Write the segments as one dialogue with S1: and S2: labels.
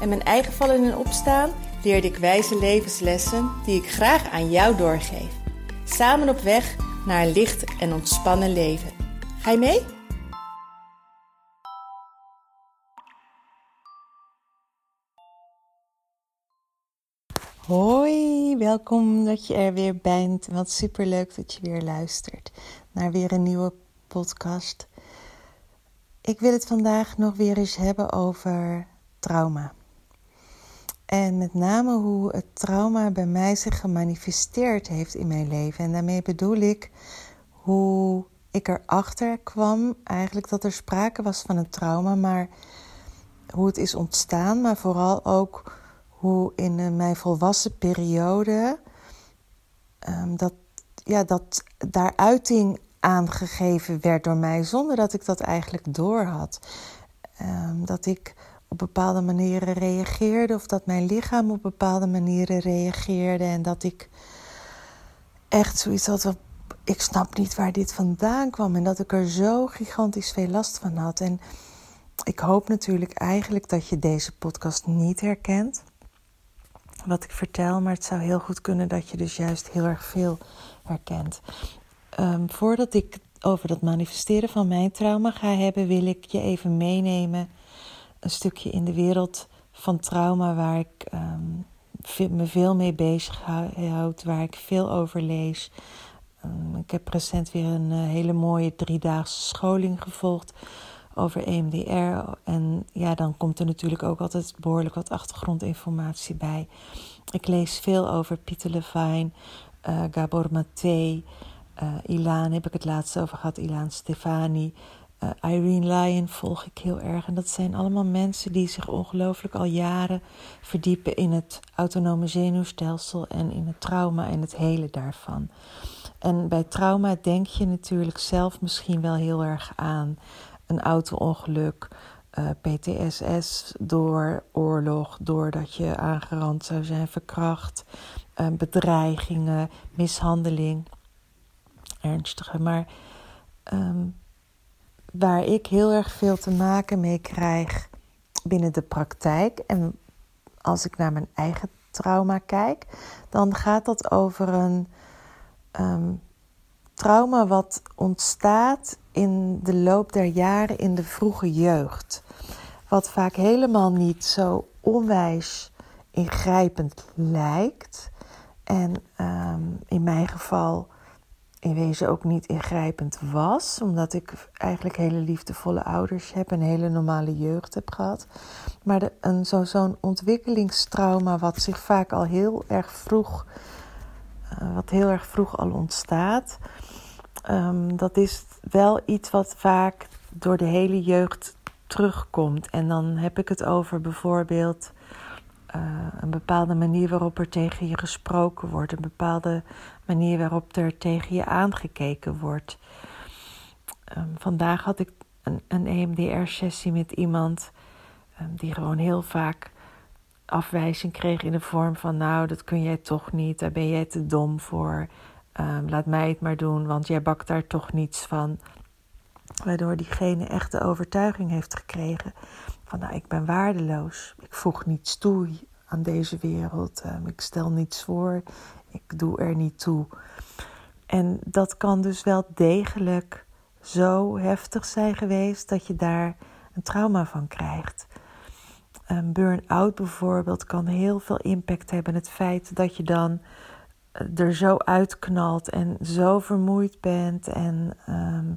S1: en mijn eigen vallen en opstaan leerde ik wijze levenslessen die ik graag aan jou doorgeef. Samen op weg naar een licht en ontspannen leven. Ga je mee? Hoi, welkom dat je er weer bent. Wat superleuk dat je weer luistert naar weer een nieuwe podcast. Ik wil het vandaag nog weer eens hebben over trauma. En met name hoe het trauma bij mij zich gemanifesteerd heeft in mijn leven. En daarmee bedoel ik hoe ik erachter kwam, eigenlijk dat er sprake was van een trauma, maar hoe het is ontstaan, maar vooral ook hoe in mijn volwassen periode um, dat, ja, dat daar uiting aangegeven werd door mij, zonder dat ik dat eigenlijk door had. Um, dat ik op bepaalde manieren reageerde, of dat mijn lichaam op bepaalde manieren reageerde. En dat ik echt zoiets had ik snap niet waar dit vandaan kwam. En dat ik er zo gigantisch veel last van had. En ik hoop natuurlijk eigenlijk dat je deze podcast niet herkent. Wat ik vertel, maar het zou heel goed kunnen dat je dus juist heel erg veel herkent. Um, voordat ik over dat manifesteren van mijn trauma ga hebben, wil ik je even meenemen een stukje in de wereld van trauma waar ik um, me veel mee bezig houd, waar ik veel over lees. Um, ik heb recent weer een uh, hele mooie driedaagse scholing gevolgd over EMDR. En ja, dan komt er natuurlijk ook altijd behoorlijk wat achtergrondinformatie bij. Ik lees veel over Pieter Levine, uh, Gabor Maté, uh, heb ik het laatst over gehad, Ilaan Stefani. Uh, Irene Lyon volg ik heel erg. En dat zijn allemaal mensen die zich ongelooflijk al jaren verdiepen in het autonome zenuwstelsel en in het trauma en het hele daarvan. En bij trauma denk je natuurlijk zelf misschien wel heel erg aan een auto-ongeluk, uh, eh, PTSS door oorlog, doordat je aangerand zou zijn, verkracht, uh, bedreigingen, mishandeling, ernstige. Maar um, waar ik heel erg veel te maken mee krijg binnen de praktijk. En als ik naar mijn eigen trauma kijk, dan gaat dat over een um, trauma wat ontstaat in de loop der jaren in de vroege jeugd. Wat vaak helemaal niet zo onwijs ingrijpend lijkt. En um, in mijn geval in wezen ook niet ingrijpend was, omdat ik eigenlijk hele liefdevolle ouders heb en hele normale jeugd heb gehad. Maar een, zo, zo'n ontwikkelingstrauma, wat zich vaak al heel erg vroeg, uh, wat heel erg vroeg al ontstaat, um, dat is wel iets wat vaak door de hele jeugd terugkomt. En dan heb ik het over bijvoorbeeld uh, een bepaalde manier waarop er tegen je gesproken wordt, een bepaalde manier waarop er tegen je aangekeken wordt. Um, vandaag had ik een, een EMDR-sessie met iemand um, die gewoon heel vaak afwijzing kreeg in de vorm van: Nou, dat kun jij toch niet, daar ben jij te dom voor. Um, laat mij het maar doen, want jij bakt daar toch niets van. Waardoor diegene echt de overtuiging heeft gekregen van nou, ik ben waardeloos. Ik voeg niets toe aan deze wereld. Um, ik stel niets voor. Ik doe er niet toe. En dat kan dus wel degelijk zo heftig zijn geweest dat je daar een trauma van krijgt. Een burn-out bijvoorbeeld kan heel veel impact hebben. Het feit dat je dan eh, er zo uitknalt en zo vermoeid bent en um,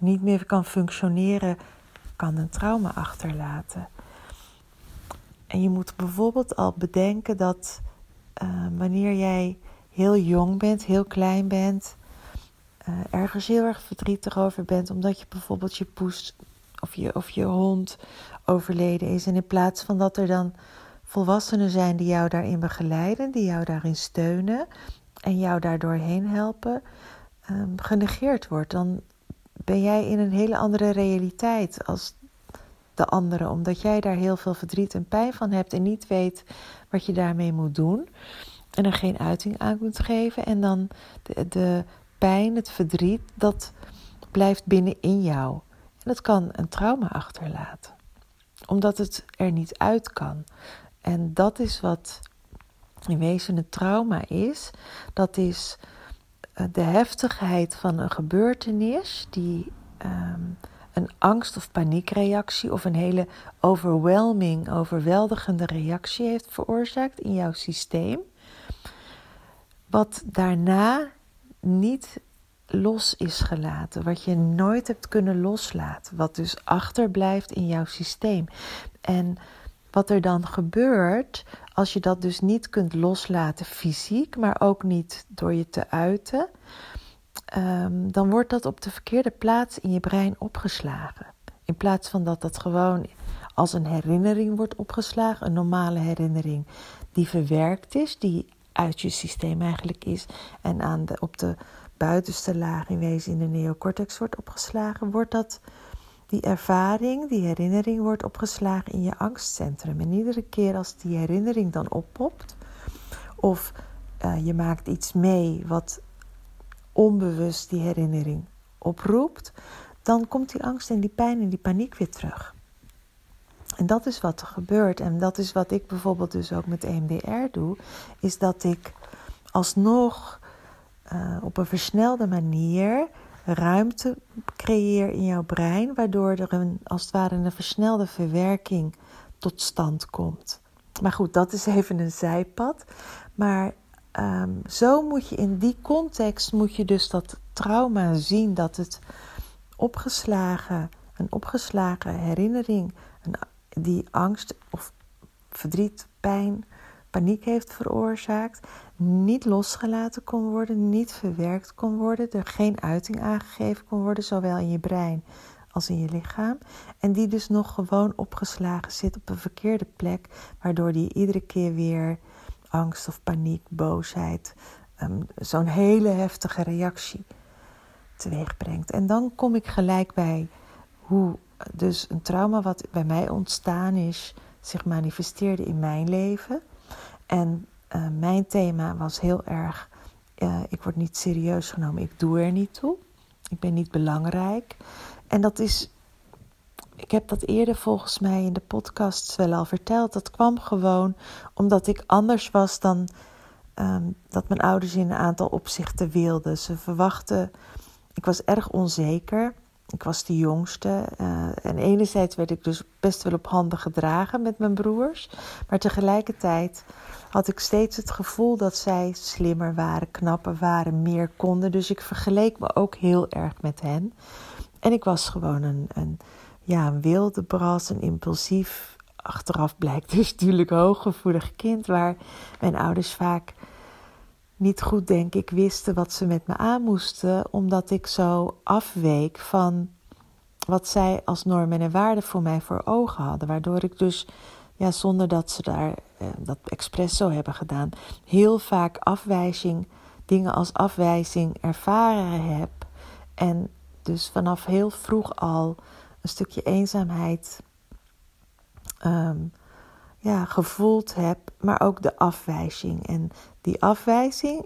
S1: niet meer kan functioneren, kan een trauma achterlaten. En je moet bijvoorbeeld al bedenken dat uh, wanneer jij heel jong bent, heel klein bent, uh, ergens heel erg verdrietig over bent, omdat je bijvoorbeeld je poes of je, of je hond overleden is. En in plaats van dat er dan volwassenen zijn die jou daarin begeleiden, die jou daarin steunen en jou daardoor heen helpen, um, genegeerd wordt. Dan ben jij in een hele andere realiteit als de anderen, omdat jij daar heel veel verdriet en pijn van hebt en niet weet wat je daarmee moet doen en er geen uiting aan kunt geven. En dan de, de pijn, het verdriet, dat blijft binnenin jou. En dat kan een trauma achterlaten, omdat het er niet uit kan. En dat is wat in wezen een trauma is. Dat is de heftigheid van een gebeurtenis die ehm, een angst- of paniekreactie of een hele overwhelming, overweldigende reactie heeft veroorzaakt in jouw systeem. Wat daarna niet los is gelaten, wat je nooit hebt kunnen loslaten, wat dus achterblijft in jouw systeem. En wat er dan gebeurt als je dat dus niet kunt loslaten fysiek, maar ook niet door je te uiten, um, dan wordt dat op de verkeerde plaats in je brein opgeslagen. In plaats van dat dat gewoon als een herinnering wordt opgeslagen, een normale herinnering die verwerkt is, die uit je systeem eigenlijk is en aan de, op de buitenste laag in wezen in de neocortex wordt opgeslagen, wordt dat die ervaring, die herinnering wordt opgeslagen in je angstcentrum. En iedere keer als die herinnering dan oppopt, of uh, je maakt iets mee wat onbewust die herinnering oproept, dan komt die angst en die pijn en die paniek weer terug. En dat is wat er gebeurt. En dat is wat ik bijvoorbeeld dus ook met EMDR doe, is dat ik alsnog uh, op een versnelde manier ruimte creëer in jouw brein, waardoor er een, als het ware een versnelde verwerking tot stand komt. Maar goed, dat is even een zijpad. Maar um, zo moet je in die context moet je dus dat trauma zien dat het opgeslagen, een opgeslagen herinnering, een, die angst of verdriet, pijn, paniek heeft veroorzaakt, niet losgelaten kon worden, niet verwerkt kon worden, er geen uiting aangegeven kon worden, zowel in je brein als in je lichaam. En die dus nog gewoon opgeslagen zit op een verkeerde plek, waardoor die iedere keer weer angst of paniek, boosheid, um, zo'n hele heftige reactie teweeg brengt. En dan kom ik gelijk bij hoe dus een trauma wat bij mij ontstaan is, zich manifesteerde in mijn leven. En uh, mijn thema was heel erg: uh, ik word niet serieus genomen, ik doe er niet toe. Ik ben niet belangrijk. En dat is ik heb dat eerder volgens mij in de podcast wel al verteld. Dat kwam gewoon omdat ik anders was dan um, dat mijn ouders in een aantal opzichten wilden. Ze verwachten. Ik was erg onzeker. Ik was de jongste. Uh, en enerzijds werd ik dus best wel op handen gedragen met mijn broers. Maar tegelijkertijd had ik steeds het gevoel dat zij slimmer waren, knapper waren, meer konden. Dus ik vergeleek me ook heel erg met hen. En ik was gewoon een, een ja, een wilde bras, een impulsief, achteraf blijkt dus natuurlijk hooggevoelig kind, waar mijn ouders vaak niet goed, denk ik, wisten wat ze met me aan moesten, omdat ik zo afweek van wat zij als normen en waarden voor mij voor ogen hadden. Waardoor ik dus, ja, zonder dat ze daar eh, dat expres zo hebben gedaan, heel vaak afwijzing, dingen als afwijzing ervaren heb. En dus vanaf heel vroeg al een stukje eenzaamheid um, ja, gevoeld heb, maar ook de afwijzing. En die afwijzing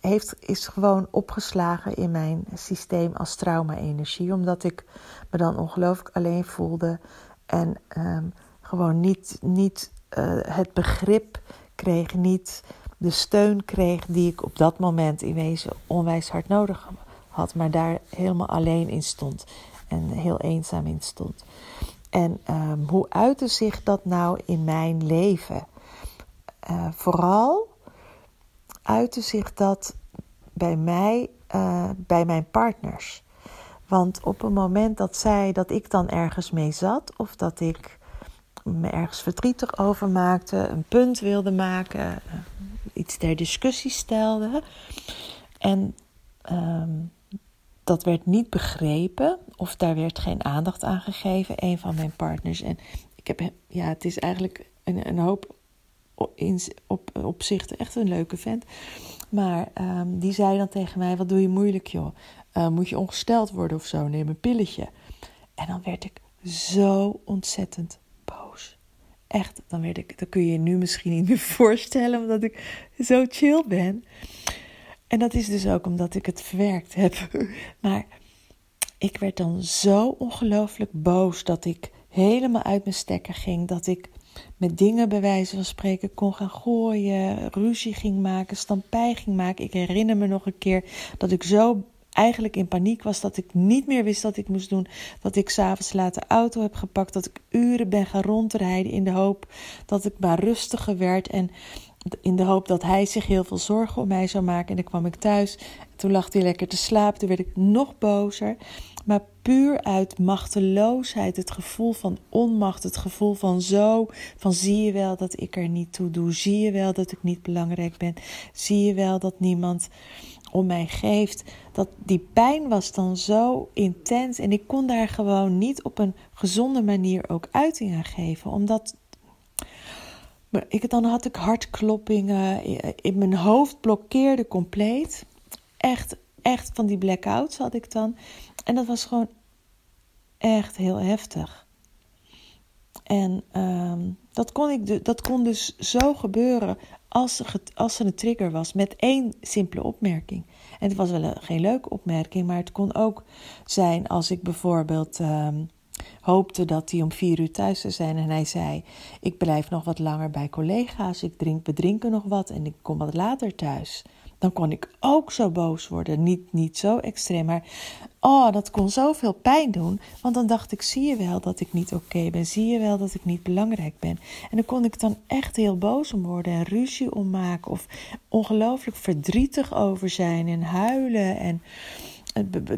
S1: heeft, is gewoon opgeslagen in mijn systeem als trauma-energie, omdat ik me dan ongelooflijk alleen voelde en um, gewoon niet, niet uh, het begrip kreeg, niet de steun kreeg die ik op dat moment in wezen onwijs hard nodig had, maar daar helemaal alleen in stond en heel eenzaam in stond. En um, hoe uitte zich dat nou in mijn leven? Uh, vooral uitte zich dat bij mij, uh, bij mijn partners. Want op een moment dat zij, dat ik dan ergens mee zat, of dat ik me ergens verdrietig over maakte, een punt wilde maken, uh, iets ter discussie stelde. En um, dat werd niet begrepen of daar werd geen aandacht aan gegeven, een van mijn partners. En ik heb, ja, het is eigenlijk een, een hoop in, op, opzichten echt een leuke vent. Maar um, die zei dan tegen mij: Wat doe je moeilijk, joh? Uh, moet je ongesteld worden of zo? Neem een pilletje. En dan werd ik zo ontzettend boos. Echt, dan werd ik, dat kun je je nu misschien niet meer voorstellen, omdat ik zo chill ben. En dat is dus ook omdat ik het verwerkt heb. Maar ik werd dan zo ongelooflijk boos dat ik helemaal uit mijn stekker ging. Dat ik met dingen bij wijze van spreken kon gaan gooien, ruzie ging maken, stampij ging maken. Ik herinner me nog een keer dat ik zo eigenlijk in paniek was dat ik niet meer wist wat ik moest doen. Dat ik s'avonds laat de auto heb gepakt, dat ik uren ben gaan rondrijden in de hoop dat ik maar rustiger werd en in de hoop dat hij zich heel veel zorgen om mij zou maken. En dan kwam ik thuis. Toen lag hij lekker te slapen. Toen werd ik nog bozer. Maar puur uit machteloosheid, het gevoel van onmacht, het gevoel van zo, van zie je wel dat ik er niet toe doe, zie je wel dat ik niet belangrijk ben, zie je wel dat niemand om mij geeft. Dat die pijn was dan zo intens en ik kon daar gewoon niet op een gezonde manier ook uiting aan geven, omdat ik, dan had ik hartkloppingen, in mijn hoofd blokkeerde compleet. Echt, echt van die blackouts had ik dan. En dat was gewoon echt heel heftig. En um, dat, kon ik, dat kon dus zo gebeuren als er, als er een trigger was met één simpele opmerking. En het was wel een, geen leuke opmerking, maar het kon ook zijn als ik bijvoorbeeld um, hoopte dat hij om vier uur thuis zou zijn en hij zei: Ik blijf nog wat langer bij collega's, ik drink, we drinken nog wat en ik kom wat later thuis dan kon ik ook zo boos worden. Niet, niet zo extreem, maar oh, dat kon zoveel pijn doen. Want dan dacht ik, zie je wel dat ik niet oké ben? Zie je wel dat ik niet belangrijk ben? En dan kon ik dan echt heel boos om worden en ruzie om maken. Of ongelooflijk verdrietig over zijn en huilen en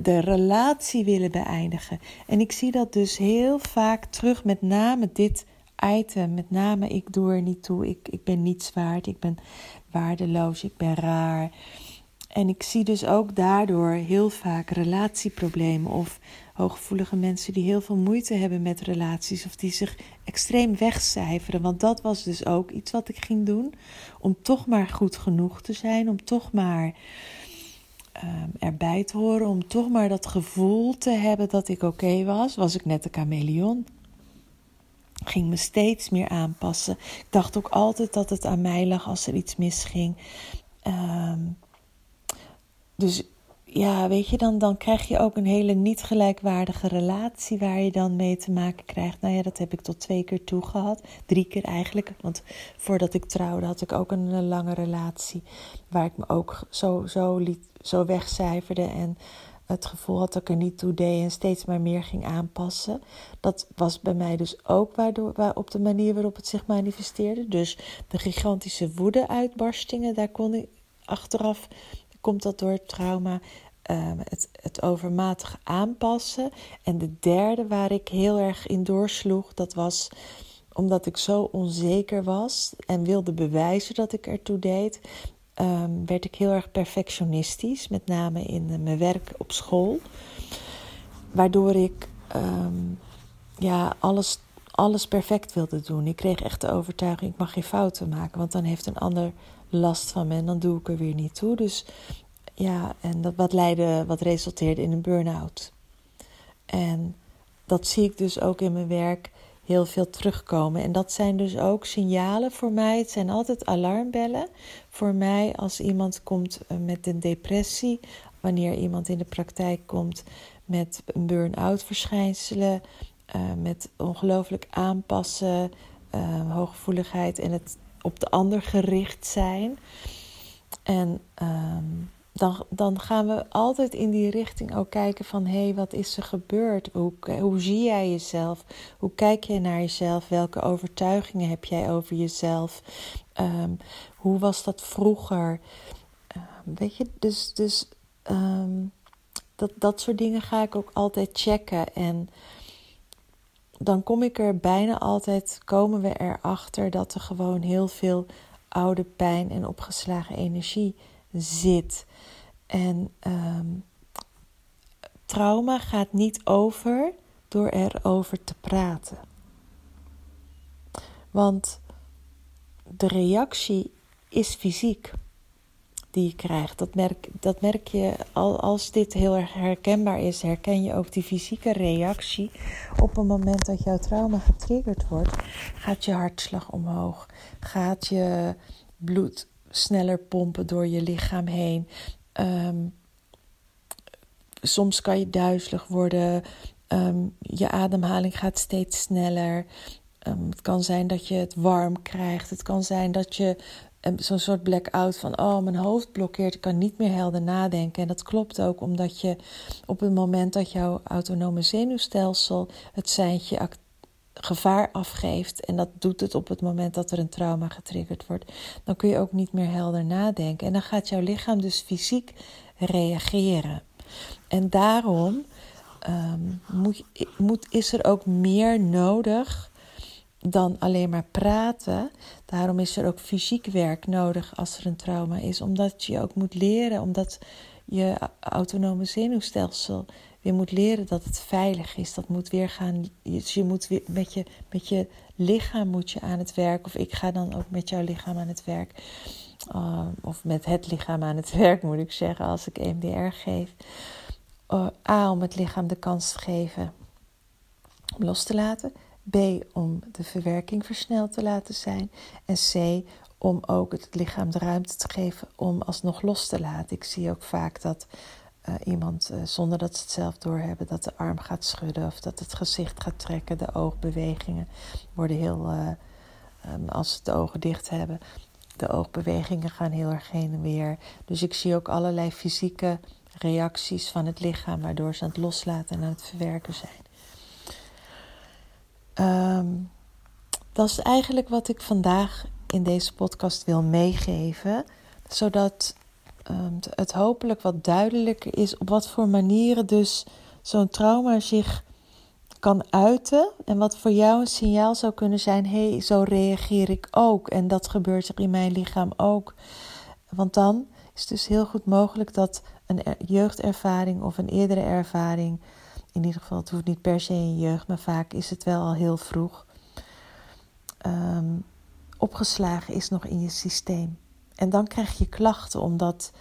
S1: de relatie willen beëindigen. En ik zie dat dus heel vaak terug, met name dit item, met name ik doe er niet toe, ik, ik ben niets waard, ik ben waardeloos, ik ben raar. En ik zie dus ook daardoor heel vaak relatieproblemen of hooggevoelige mensen die heel veel moeite hebben met relaties of die zich extreem wegcijferen. Want dat was dus ook iets wat ik ging doen om toch maar goed genoeg te zijn, om toch maar um, erbij te horen, om toch maar dat gevoel te hebben dat ik oké was. Was ik net een chameleon? Ging me steeds meer aanpassen. Ik dacht ook altijd dat het aan mij lag als er iets misging. Um, dus ja, weet je, dan, dan krijg je ook een hele niet gelijkwaardige relatie waar je dan mee te maken krijgt. Nou ja, dat heb ik tot twee keer toe gehad. Drie keer eigenlijk. Want voordat ik trouwde had ik ook een, lange relatie. Waar ik me ook zo, zo, liet, zo wegcijferde. En het gevoel had dat ik er niet toe deed en steeds maar meer ging aanpassen. Dat was bij mij dus ook waardoor, waar, op de manier waarop het zich manifesteerde. Dus de gigantische woede-uitbarstingen, daar kon ik achteraf, komt dat door het trauma. Ehm, het, het overmatig aanpassen. En de derde waar ik heel erg in doorsloeg, dat was omdat ik zo onzeker was en wilde bewijzen dat ik ertoe deed, um, werd ik heel erg perfectionistisch, met name in uh, mijn werk op school. Waardoor ik um, ja, alles, alles perfect wilde doen. Ik kreeg echt de overtuiging, ik mag geen fouten maken, want dan heeft een ander last van me en dan doe ik er weer niet toe. Dus ja, en dat wat leidde, wat resulteerde in een burn-out. En dat zie ik dus ook in mijn werk heel veel terugkomen. En dat zijn dus ook signalen voor mij. Het zijn altijd alarmbellen voor mij als iemand komt eh, met een depressie, wanneer iemand in de praktijk komt met een burn-out verschijnselen, uh, met ongelooflijk aanpassen, uh, hooggevoeligheid en het op de ander gericht zijn. En ehm, dan, dan gaan we altijd in die richting ook kijken van hé, hey, wat is er gebeurd? Hoe, hoe zie jij jezelf? Hoe kijk je naar jezelf? Welke overtuigingen heb jij over jezelf? Ehm, hoe was dat vroeger? Uh, weet je, dus, dus um, dat, dat soort dingen ga ik ook altijd checken. En dan kom ik er bijna altijd, komen we erachter dat er gewoon heel veel oude pijn en opgeslagen energie zit. En um, trauma gaat niet over door erover te praten. Want de reactie is fysiek die je krijgt. Dat merk, dat merk je al, als dit heel erg herkenbaar is, herken je ook die fysieke reactie. Op het moment dat jouw trauma getriggerd wordt, gaat je hartslag omhoog, gaat je bloed sneller pompen door je lichaam heen. Ehm, soms kan je duizelig worden. Ehm, je ademhaling gaat steeds sneller. Ehm, het kan zijn dat je het warm krijgt. Het kan zijn dat je zo'n soort blackout van: oh, mijn hoofd blokkeert, ik kan niet meer helder nadenken. En dat klopt ook omdat je op het moment dat jouw autonome zenuwstelsel het seintje gevaar afgeeft, en dat doet het op het moment dat er een trauma getriggerd wordt, dan kun je ook niet meer helder nadenken. En dan gaat jouw lichaam dus fysiek reageren. En daarom um, moet, moet, is er ook meer nodig dan alleen maar praten. Daarom is er ook fysiek werk nodig als er een trauma is, omdat je ook moet leren, omdat je autonome zenuwstelsel weer moet leren dat het veilig is. Dat moet weer gaan. Dus je moet weer met je, met je lichaam moet je aan het werk. Of ik ga dan ook met jouw lichaam aan het werk. Uh, of met het lichaam aan het werk, moet ik zeggen, als ik EMDR geef. Uh, A, om het lichaam de kans te geven om los te laten. B, om de verwerking versneld te laten zijn. En C, om ook het lichaam de ruimte te geven om alsnog los te laten. Ik zie ook vaak dat uh, iemand, uh, zonder dat ze het zelf doorhebben, dat de arm gaat schudden of dat het gezicht gaat trekken. De oogbewegingen worden heel, uh, um, als ze de ogen dicht hebben, de oogbewegingen gaan heel erg heen en weer. Dus ik zie ook allerlei fysieke reacties van het lichaam, waardoor ze aan het loslaten en aan het verwerken zijn. Um, dat is eigenlijk wat ik vandaag in deze podcast wil meegeven, zodat het hopelijk wat duidelijker is op wat voor manieren dus zo'n trauma zich kan uiten en wat voor jou een signaal zou kunnen zijn: hé, hey, zo reageer ik ook en dat gebeurt er in mijn lichaam ook. Want dan is het dus heel goed mogelijk dat een jeugdervaring of een eerdere ervaring in ieder geval, het hoeft niet per se in jeugd, maar vaak is het wel al heel vroeg. Um, opgeslagen is nog in je systeem. En dan krijg je klachten, omdat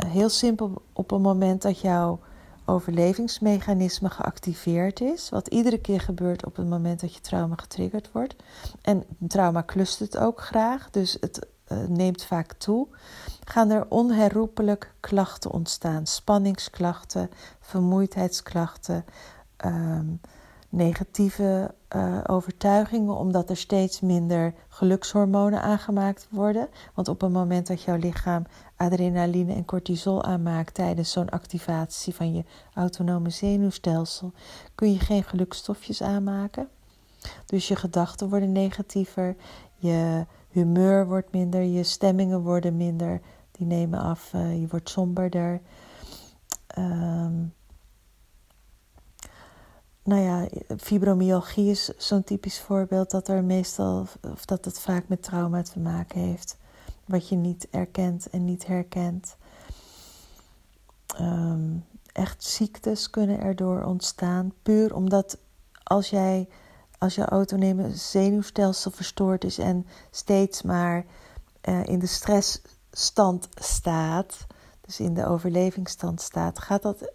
S1: uh, heel simpel op het moment dat jouw overlevingsmechanisme geactiveerd is, wat iedere keer gebeurt op het moment dat je trauma getriggerd wordt. En trauma clustert ook graag, dus het uh, neemt vaak toe, gaan er onherroepelijk klachten ontstaan. Spanningsklachten, vermoeidheidsklachten, um, negatieve uh, overtuigingen, omdat er steeds minder gelukshormonen aangemaakt worden. Want op het moment dat jouw lichaam adrenaline en cortisol aanmaakt tijdens zo'n activatie van je autonome zenuwstelsel, kun je geen gelukstofjes aanmaken. Dus je gedachten worden negatiever, je humeur wordt minder, je stemmingen worden minder, die nemen af, uh, je wordt somberder. Um, nou ja, fibromyalgie is zo'n typisch voorbeeld dat er meestal, of dat het vaak met trauma te maken heeft, wat je niet erkent en niet herkent. Um, echt ziektes kunnen erdoor ontstaan, puur omdat als jij als je autonome zenuwstelsel verstoord is en steeds maar uh, in de stressstand staat, dus in de overlevingsstand staat, gaat dat,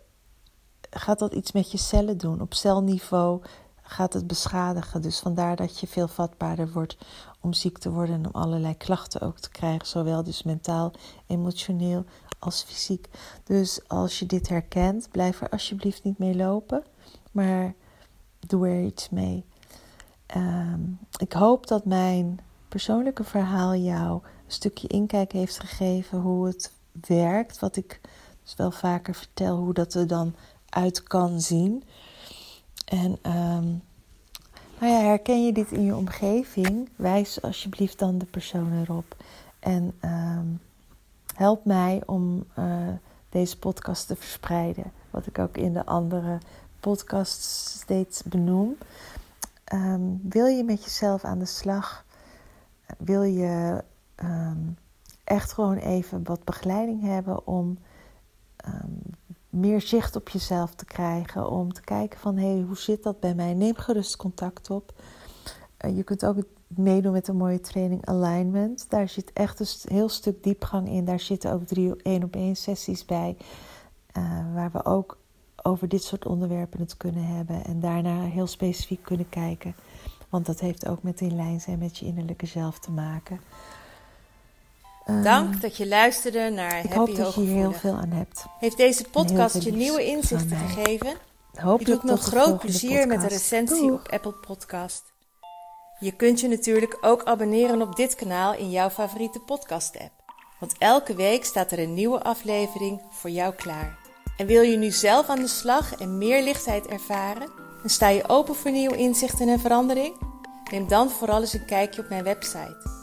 S1: gaat dat iets met je cellen doen. Op celniveau gaat het beschadigen. Dus vandaar dat je veel vatbaarder wordt om ziek te worden en om allerlei klachten ook te krijgen, zowel dus mentaal, emotioneel als fysiek. Dus als je dit herkent, blijf er alsjeblieft niet mee lopen, maar doe er iets mee. Um, ik hoop dat mijn persoonlijke verhaal jou een stukje inkijk heeft gegeven hoe het werkt. Wat ik dus wel vaker vertel, hoe dat er dan uit kan zien. En um, nou ja, herken je dit in je omgeving? Wijs alsjeblieft dan de persoon erop. En um, help mij om uh, deze podcast te verspreiden. Wat ik ook in de andere podcasts steeds benoem. Um, wil je met jezelf aan de slag? Wil je echt gewoon even wat begeleiding hebben om meer zicht op jezelf te krijgen? Om te kijken van hé, hey, hoe zit dat bij mij? Neem gerust contact op. Uh, je kunt ook meedoen met een mooie training Alignment. Daar zit echt een heel stuk diepgang in. Daar zitten ook drie één op één sessies bij. Uh, waar we ook over dit soort onderwerpen het kunnen hebben. En daarna heel specifiek kunnen kijken. Want dat heeft ook met in lijn zijn met je innerlijke zelf te maken.
S2: Dank ehm, dat je luisterde naar
S1: Ik hoop dat je hier heel veel aan hebt.
S2: Heeft deze podcast je nieuwe inzichten gegeven?
S1: Hopelijk
S2: je doet me groot plezier met een recensie op Apple Podcast. Je kunt je natuurlijk ook abonneren op dit kanaal in jouw favoriete podcast-app. Want elke week staat er een nieuwe aflevering voor jou klaar. En wil je nu zelf aan de slag en meer lichtheid ervaren? En sta je open voor nieuwe inzichten en verandering? Neem dan vooral eens een kijkje op mijn website